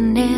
grande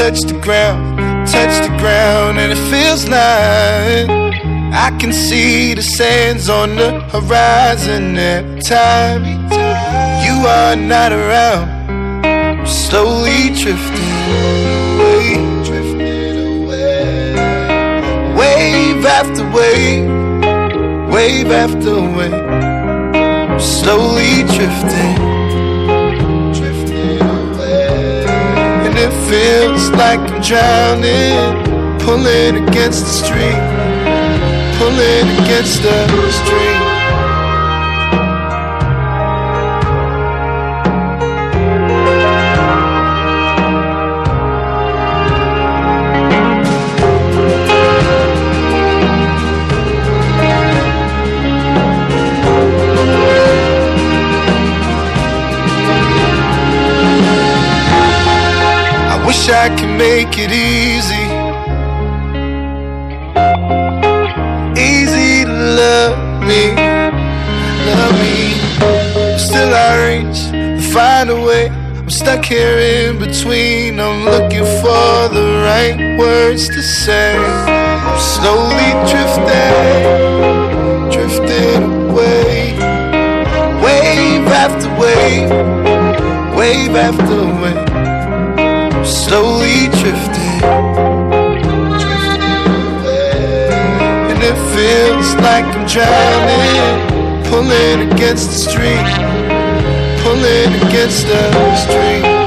touch the ground, touch the ground, and it feels like I can see the sands on the horizon every time you are not around. I'm slowly drifting away, drifting away, wave after wave, wave after wave slowly drifting, drifting feels like I'm drowning, pulling against the stream, pulling against the stream. I can make it easy. Easy to love me, love me. Still I reach to find a way. I'm stuck here in between. I'm looking for the right words to say. I'm slowly drifting, drifting away. Wave after wave, wave after wave slowly drifting, And it feels like I'm drowning, pulling against the stream, pulling against the stream.